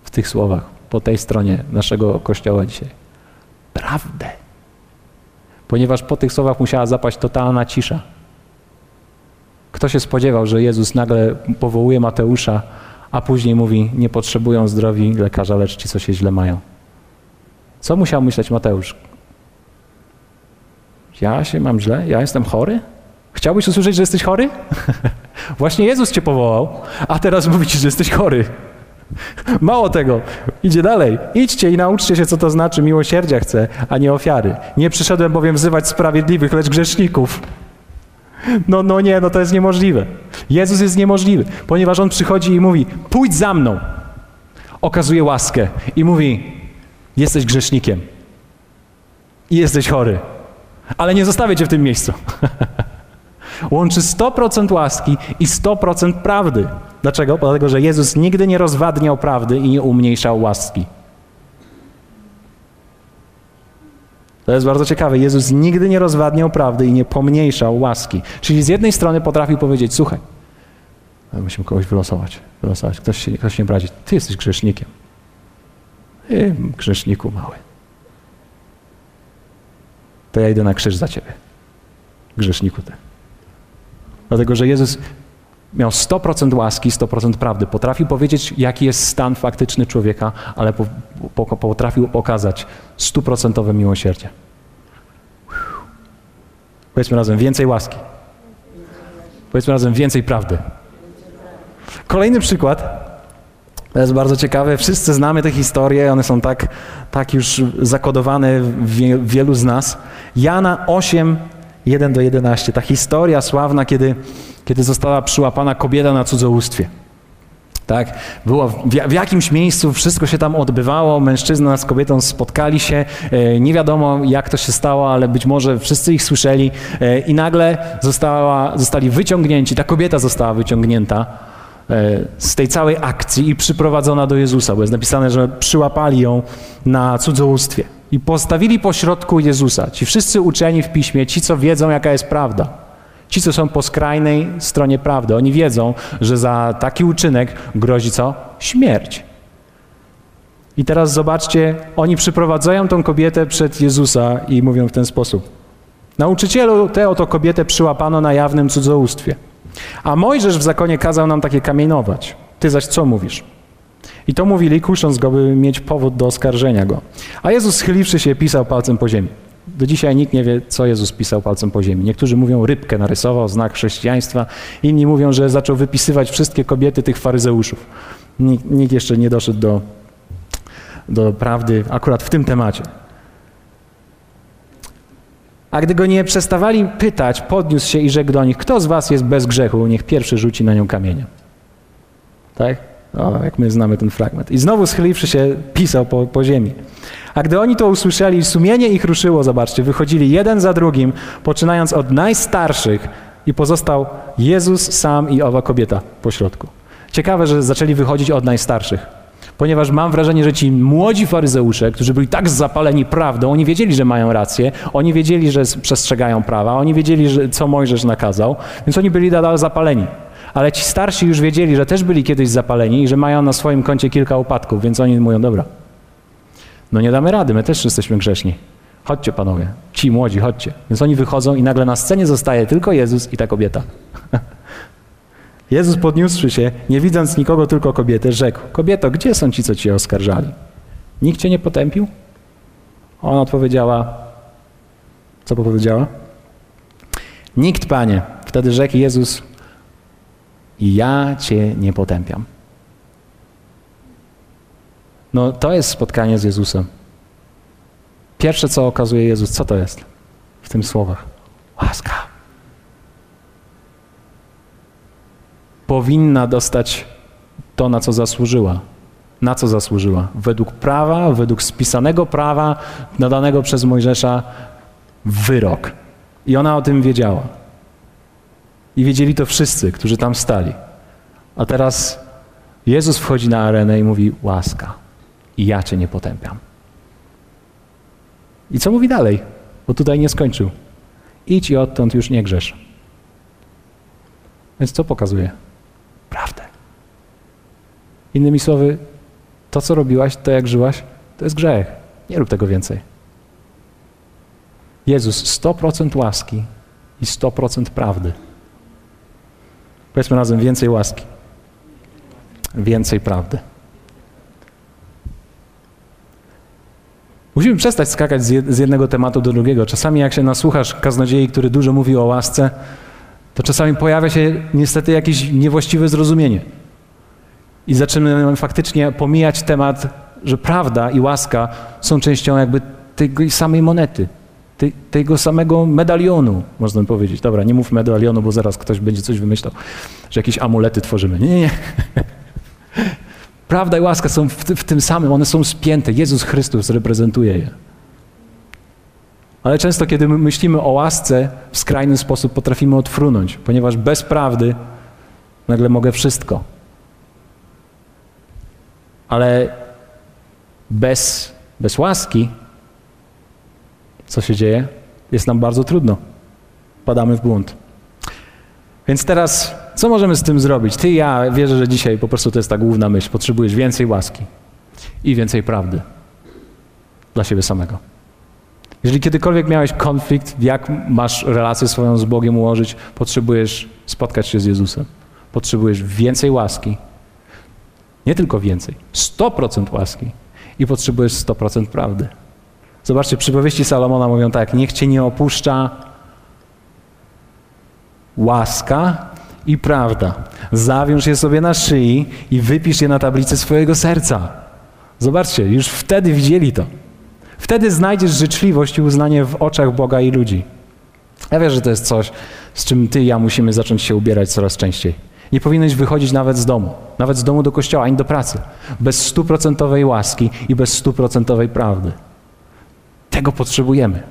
w tych słowach po tej stronie naszego kościoła dzisiaj? Prawdę. Ponieważ po tych słowach musiała zapaść totalna cisza. Kto się spodziewał, że Jezus nagle powołuje Mateusza, a później mówi: Nie potrzebują zdrowi lekarza, lecz ci, co się źle mają. Co musiał myśleć Mateusz? Ja się mam źle? Ja jestem chory? Chciałbyś usłyszeć, że jesteś chory? Właśnie Jezus cię powołał, a teraz mówi ci, że jesteś chory. Mało tego, idzie dalej. Idźcie i nauczcie się, co to znaczy miłosierdzia chcę, a nie ofiary. Nie przyszedłem bowiem wzywać sprawiedliwych, lecz grzeszników. No, no nie, no to jest niemożliwe. Jezus jest niemożliwy, ponieważ On przychodzi i mówi, pójdź za mną. Okazuje łaskę i mówi, jesteś grzesznikiem i jesteś chory, ale nie zostawię cię w tym miejscu. Łączy 100% łaski i 100% prawdy. Dlaczego? Dlatego, że Jezus nigdy nie rozwadniał prawdy i nie umniejszał łaski. To jest bardzo ciekawe. Jezus nigdy nie rozwadniał prawdy i nie pomniejszał łaski. Czyli z jednej strony potrafił powiedzieć, słuchaj, musimy kogoś wylosować, wylosować. Ktoś się, ktoś się brazi. Ty jesteś grzesznikiem. Ty, grzeszniku mały. To ja idę na krzyż za ciebie. Grzeszniku ty. Dlatego, że Jezus miał 100% łaski, 100% prawdy. Potrafił powiedzieć, jaki jest stan faktyczny człowieka, ale po, po, potrafił pokazać stuprocentowe miłosierdzie. Powiedzmy razem, więcej łaski. Powiedzmy razem, więcej prawdy. Kolejny przykład. To jest bardzo ciekawe. Wszyscy znamy te historie, one są tak, tak już zakodowane w wielu z nas. Jana 8, 1 do 11. Ta historia sławna, kiedy kiedy została przyłapana kobieta na cudzołóstwie. Tak? Było w, jakimś miejscu, wszystko się tam odbywało, mężczyzna z kobietą spotkali się, e, nie wiadomo jak to się stało, ale być może wszyscy ich słyszeli e, i nagle została, zostali wyciągnięci, ta kobieta została wyciągnięta e, z tej całej akcji i przyprowadzona do Jezusa, bo jest napisane, że przyłapali ją na cudzołóstwie i postawili pośrodku Jezusa. Ci wszyscy uczeni w piśmie, ci co wiedzą jaka jest prawda. Ci, co są po skrajnej stronie prawdy, oni wiedzą, że za taki uczynek grozi co? Śmierć. I teraz zobaczcie, oni przyprowadzają tą kobietę przed Jezusa i mówią w ten sposób. Nauczycielu, tę oto kobietę przyłapano na jawnym cudzołóstwie. A Mojżesz w zakonie kazał nam takie kamienować. Ty zaś co mówisz? I to mówili, kusząc go, by mieć powód do oskarżenia go. A Jezus schyliwszy się, pisał palcem po ziemi. Do dzisiaj nikt nie wie, co Jezus pisał palcem po ziemi. Niektórzy mówią, rybkę narysował, znak chrześcijaństwa. Inni mówią, że zaczął wypisywać wszystkie kobiety tych faryzeuszów. Nikt, nikt jeszcze nie doszedł do, do prawdy akurat w tym temacie. A gdy go nie przestawali pytać, podniósł się i rzekł do nich, kto z was jest bez grzechu, niech pierwszy rzuci na nią kamieniem. Tak? O, jak my znamy ten fragment. I znowu schyliwszy się, pisał po, po ziemi. A gdy oni to usłyszeli, sumienie ich ruszyło, zobaczcie, wychodzili jeden za drugim, poczynając od najstarszych i pozostał Jezus sam i owa kobieta pośrodku. Ciekawe, że zaczęli wychodzić od najstarszych. Ponieważ mam wrażenie, że ci młodzi faryzeusze, którzy byli tak zapaleni prawdą, oni wiedzieli, że mają rację, oni wiedzieli, że przestrzegają prawa, oni wiedzieli, że, co Mojżesz nakazał, więc oni byli nadal zapaleni. Ale ci starsi już wiedzieli, że też byli kiedyś zapaleni i że mają na swoim koncie kilka upadków, więc oni mówią, dobra, no nie damy rady, my też jesteśmy grzeszni. Chodźcie panowie, ci młodzi, chodźcie. Więc oni wychodzą i nagle na scenie zostaje tylko Jezus i ta kobieta. Jezus podniósłszy się, nie widząc nikogo, tylko kobietę, rzekł, kobieto, gdzie są ci, co cię oskarżali? Nikt cię nie potępił? Ona odpowiedziała, co powiedziała? Nikt, Panie. Wtedy rzekł Jezus, ja cię nie potępiam. No to jest spotkanie z Jezusem. Pierwsze, co okazuje Jezus, co to jest w tym słowach? Łaska. Powinna dostać to, na co zasłużyła. Na co zasłużyła? Według prawa, według spisanego prawa nadanego przez Mojżesza wyrok. I ona o tym wiedziała. I wiedzieli to wszyscy, którzy tam stali. A teraz Jezus wchodzi na arenę i mówi: Łaska, i ja cię nie potępiam. I co mówi dalej? Bo tutaj nie skończył. Idź i odtąd już nie grzesz. Więc co pokazuje? Prawdę. Innymi słowy, to co robiłaś, to jak żyłaś, to jest grzech. Nie rób tego więcej. Jezus 100% łaski i 100% prawdy. Powiedzmy razem więcej łaski, więcej prawdy. Musimy przestać skakać z jednego tematu do drugiego. Czasami jak się nasłuchasz kaznodziei, który dużo mówi o łasce, to czasami pojawia się niestety jakieś niewłaściwe zrozumienie. I zaczynamy faktycznie pomijać temat, że prawda i łaska są częścią jakby tej samej monety, tego samego medalionu, można powiedzieć. Dobra, nie mów medalionu, bo zaraz ktoś będzie coś wymyślał, że jakieś amulety tworzymy. Nie, nie, nie. Prawda i łaska są w, w tym samym, one są spięte. Jezus Chrystus reprezentuje je. Ale często, kiedy my myślimy o łasce, w skrajny sposób potrafimy odfrunąć, ponieważ bez prawdy nagle mogę wszystko. Ale bez, bez łaski, co się dzieje? Jest nam bardzo trudno. Padamy w błąd. Więc teraz, co możemy z tym zrobić? Ty ja wierzę, że dzisiaj po prostu to jest ta główna myśl. Potrzebujesz więcej łaski i więcej prawdy dla siebie samego. Jeżeli kiedykolwiek miałeś konflikt, jak masz relację swoją z Bogiem ułożyć, potrzebujesz spotkać się z Jezusem. Potrzebujesz więcej łaski. Nie tylko więcej, 100% łaski i potrzebujesz 100% prawdy. Zobaczcie, przypowieści Salomona mówią tak: Niech cię nie opuszcza łaska i prawda. Zawiąż je sobie na szyi i wypisz je na tablicy swojego serca. Zobaczcie, już wtedy widzieli to. Wtedy znajdziesz życzliwość i uznanie w oczach Boga i ludzi. Ja wiem, że to jest coś, z czym ty i ja musimy zacząć się ubierać coraz częściej. Nie powinieneś wychodzić nawet z domu, nawet z domu do kościoła, ani do pracy, bez stuprocentowej łaski i bez stuprocentowej prawdy. Tego potrzebujemy.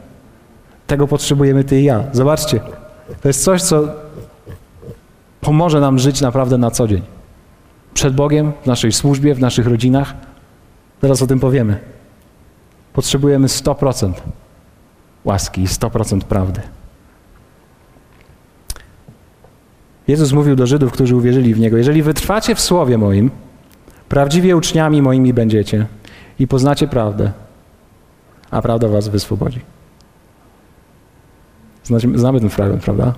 Tego potrzebujemy ty i ja. Zobaczcie, to jest coś, co pomoże nam żyć naprawdę na co dzień. Przed Bogiem, w naszej służbie, w naszych rodzinach. Zaraz o tym powiemy. Potrzebujemy 100% łaski i 100% prawdy. Jezus mówił do Żydów, którzy uwierzyli w Niego: Jeżeli wytrwacie w słowie moim, prawdziwie uczniami moimi będziecie i poznacie prawdę, a prawda was wyswobodzi. Znamy ten fragment, prawda?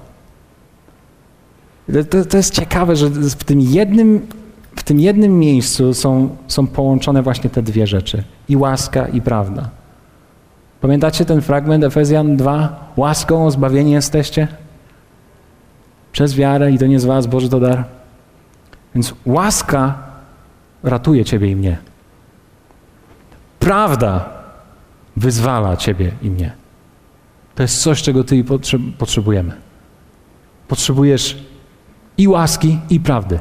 To, to, jest ciekawe, że w tym jednym, w tym jednym miejscu są, są połączone właśnie te dwie rzeczy. I łaska, i prawda. Pamiętacie ten fragment Efezjan 2? Łaską zbawieni jesteście? Przez wiarę i to nie z was, Boży to dar. Więc łaska ratuje ciebie i mnie. Prawda wyzwala ciebie i mnie. To jest coś, czego ty potrzebujemy. Potrzebujesz i łaski, i prawdy.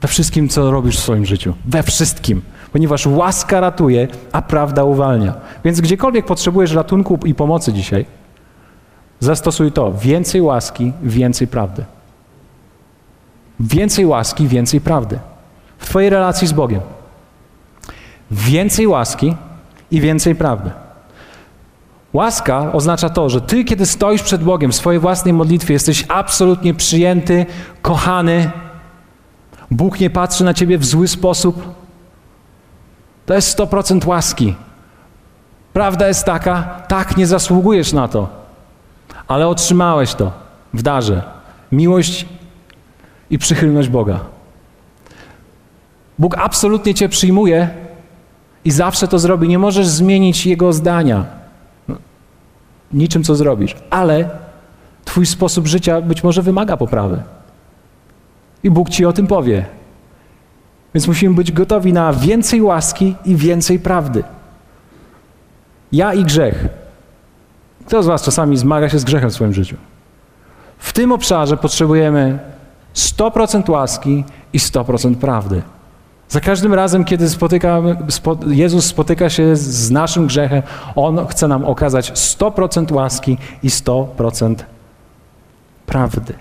We wszystkim, co robisz w swoim życiu. We wszystkim. Ponieważ łaska ratuje, a prawda uwalnia. Więc gdziekolwiek potrzebujesz ratunku i pomocy dzisiaj, zastosuj to. Więcej łaski, więcej prawdy. Więcej łaski, więcej prawdy. W Twojej relacji z Bogiem. Więcej łaski i więcej prawdy. Łaska oznacza to, że ty, kiedy stoisz przed Bogiem w swojej własnej modlitwie, jesteś absolutnie przyjęty, kochany. Bóg nie patrzy na ciebie w zły sposób. To jest 100% łaski. Prawda jest taka, tak, nie zasługujesz na to, ale otrzymałeś to w darze. Miłość i przychylność Boga. Bóg absolutnie cię przyjmuje i zawsze to zrobi. Nie możesz zmienić Jego zdania niczym, co zrobisz, ale Twój sposób życia być może wymaga poprawy. I Bóg Ci o tym powie. Więc musimy być gotowi na więcej łaski i więcej prawdy. Ja i grzech. Kto z Was czasami zmaga się z grzechem w swoim życiu? W tym obszarze potrzebujemy 100% łaski i 100% prawdy. Za każdym razem, kiedy spotykamy, spo, Jezus spotyka się z naszym grzechem, On chce nam okazać 100% łaski i 100% prawdy.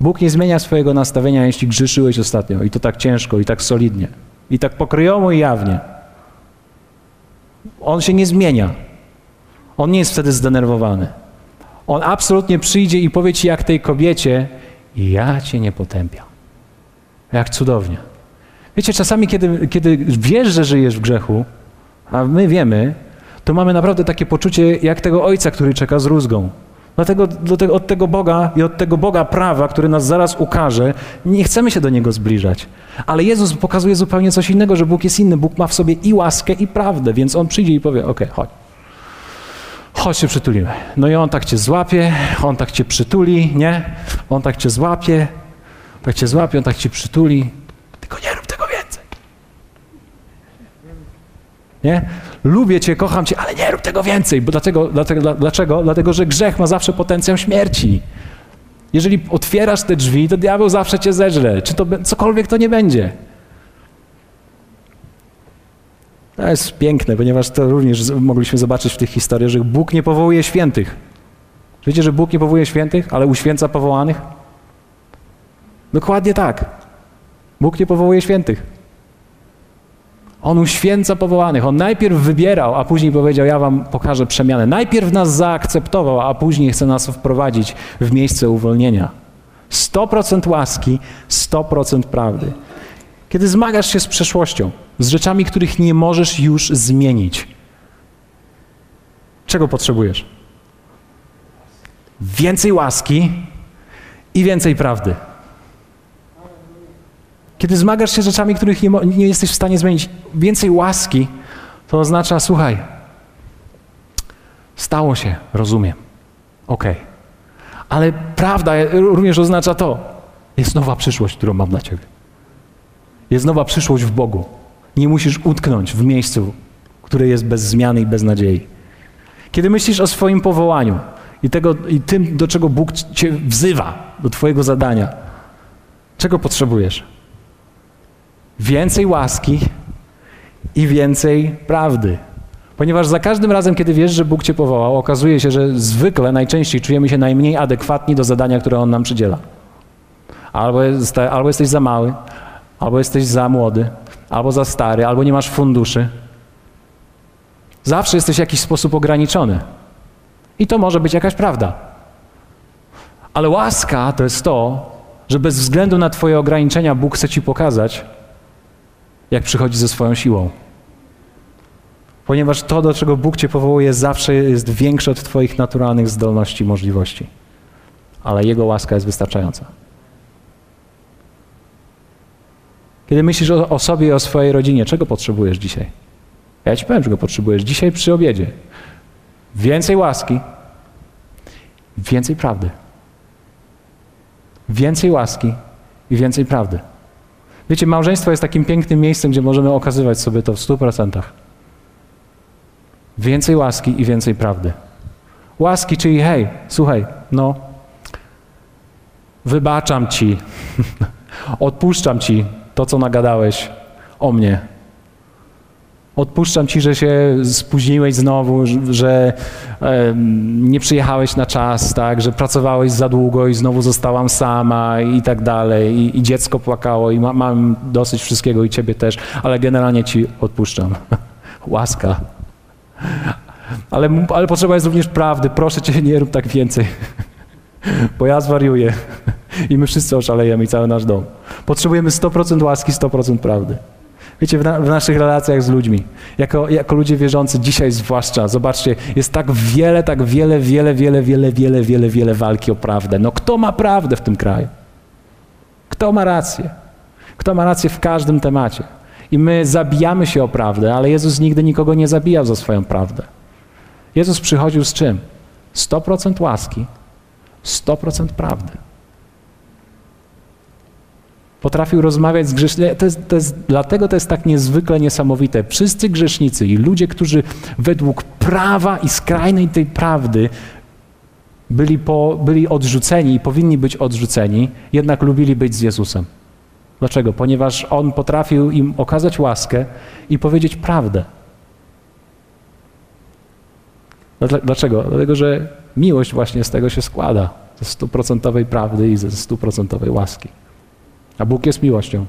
Bóg nie zmienia swojego nastawienia, jeśli grzeszyłeś ostatnio i to tak ciężko, i tak solidnie, i tak pokryjomo i jawnie. On się nie zmienia. On nie jest wtedy zdenerwowany. On absolutnie przyjdzie i powie ci jak tej kobiecie, ja cię nie potępiam. Jak cudownie. Wiecie, czasami, kiedy, kiedy wiesz, że żyjesz w grzechu, a my wiemy, to mamy naprawdę takie poczucie jak tego ojca, który czeka z rózgą. Dlatego tego, od tego Boga i od tego Boga prawa, który nas zaraz ukaże, nie chcemy się do Niego zbliżać. Ale Jezus pokazuje zupełnie coś innego, że Bóg jest inny. Bóg ma w sobie i łaskę, i prawdę, więc On przyjdzie i powie, ok, chodź. Chodź się przytulimy. No i On tak cię złapie, On tak cię przytuli, nie? On tak cię złapie, tak cię złapie, On tak cię przytuli. Tylko nie rób tego więcej. Nie? Lubię Cię, kocham Cię, ale nie rób tego więcej. Bo dlatego, dlatego, dlaczego? Dlatego, że grzech ma zawsze potencjał śmierci. Jeżeli otwierasz te drzwi, to diabeł zawsze Cię zeżre. Czy to cokolwiek to nie będzie. To jest piękne, ponieważ to również mogliśmy zobaczyć w tych historiach, że Bóg nie powołuje świętych. Wiecie, że Bóg nie powołuje świętych, ale uświęca powołanych? Dokładnie tak. Bóg nie powołuje świętych. On uświęca powołanych. On najpierw wybierał, a później powiedział: Ja wam pokażę przemianę. Najpierw nas zaakceptował, a później chce nas wprowadzić w miejsce uwolnienia. 100% łaski, 100% prawdy. Kiedy zmagasz się z przeszłością, z rzeczami, których nie możesz już zmienić, czego potrzebujesz? Więcej łaski i więcej prawdy. Kiedy zmagasz się rzeczami, których nie, nie jesteś w stanie zmienić, więcej łaski, to oznacza, słuchaj, stało się, rozumiem, okej. Okay. Ale prawda również oznacza to, jest nowa przyszłość, którą mam dla Ciebie. Jest nowa przyszłość w Bogu. Nie musisz utknąć w miejscu, które jest bez zmiany i bez nadziei. Kiedy myślisz o swoim powołaniu i, tego, i tym, do czego Bóg Cię wzywa, do Twojego zadania, czego potrzebujesz? Więcej łaski i więcej prawdy. Ponieważ za każdym razem, kiedy wiesz, że Bóg Cię powołał, okazuje się, że zwykle, najczęściej czujemy się najmniej adekwatni do zadania, które On nam przydziela. Albo, jest, albo jesteś za mały, albo jesteś za młody, albo za stary, albo nie masz funduszy. Zawsze jesteś w jakiś sposób ograniczony. I to może być jakaś prawda. Ale łaska to jest to, że bez względu na Twoje ograniczenia Bóg chce Ci pokazać, jak przychodzi ze swoją siłą. Ponieważ to, do czego Bóg Cię powołuje, zawsze jest większe od Twoich naturalnych zdolności i możliwości. Ale Jego łaska jest wystarczająca. Kiedy myślisz o, o sobie i o swojej rodzinie, czego potrzebujesz dzisiaj? Ja Ci powiem, czego potrzebujesz dzisiaj przy obiedzie. Więcej łaski, więcej prawdy. Więcej łaski i więcej prawdy. Wiecie, małżeństwo jest takim pięknym miejscem, gdzie możemy okazywać sobie to w stu procentach. Więcej łaski i więcej prawdy. Łaski, czyli hej, słuchaj, no, wybaczam ci, odpuszczam ci to, co nagadałeś o mnie. Odpuszczam ci, że się spóźniłeś znowu, że nie przyjechałeś na czas, tak, że pracowałeś za długo i znowu zostałam sama i tak dalej. I, i dziecko płakało i ma, mam dosyć wszystkiego i ciebie też, ale generalnie ci odpuszczam. Łaska. Ale, ale potrzeba jest również prawdy. Proszę cię, nie rób tak więcej, bo ja zwariuję i my wszyscy oszalejemy i cały nasz dom. Potrzebujemy 100% łaski, 100% prawdy. Wiecie, w, na, w, naszych relacjach z ludźmi, jako, jako ludzie wierzący, dzisiaj zwłaszcza, zobaczcie, jest tak wiele, tak wiele, wiele, wiele, wiele, wiele, wiele, wiele walki o prawdę. No kto ma prawdę w tym kraju? Kto ma rację? Kto ma rację w każdym temacie? I my zabijamy się o prawdę, ale Jezus nigdy nikogo nie zabijał za swoją prawdę. Jezus przychodził z czym? 100% łaski, 100% prawdy. Potrafił rozmawiać z grzesznikami. To jest, to jest, dlatego to jest tak niezwykle niesamowite. Wszyscy grzesznicy i ludzie, którzy według prawa i skrajnej tej prawdy byli, po, byli odrzuceni i powinni być odrzuceni, jednak lubili być z Jezusem. Dlaczego? Ponieważ On potrafił im okazać łaskę i powiedzieć prawdę. Dlaczego? Dlatego, że miłość właśnie z tego się składa. Ze stuprocentowej prawdy i ze stuprocentowej łaski. A Bóg jest miłością.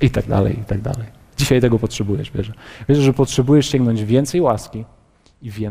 I tak dalej, i tak dalej. Dzisiaj tego potrzebujesz, wierzę. Wierzę, że potrzebujesz sięgnąć więcej łaski i więcej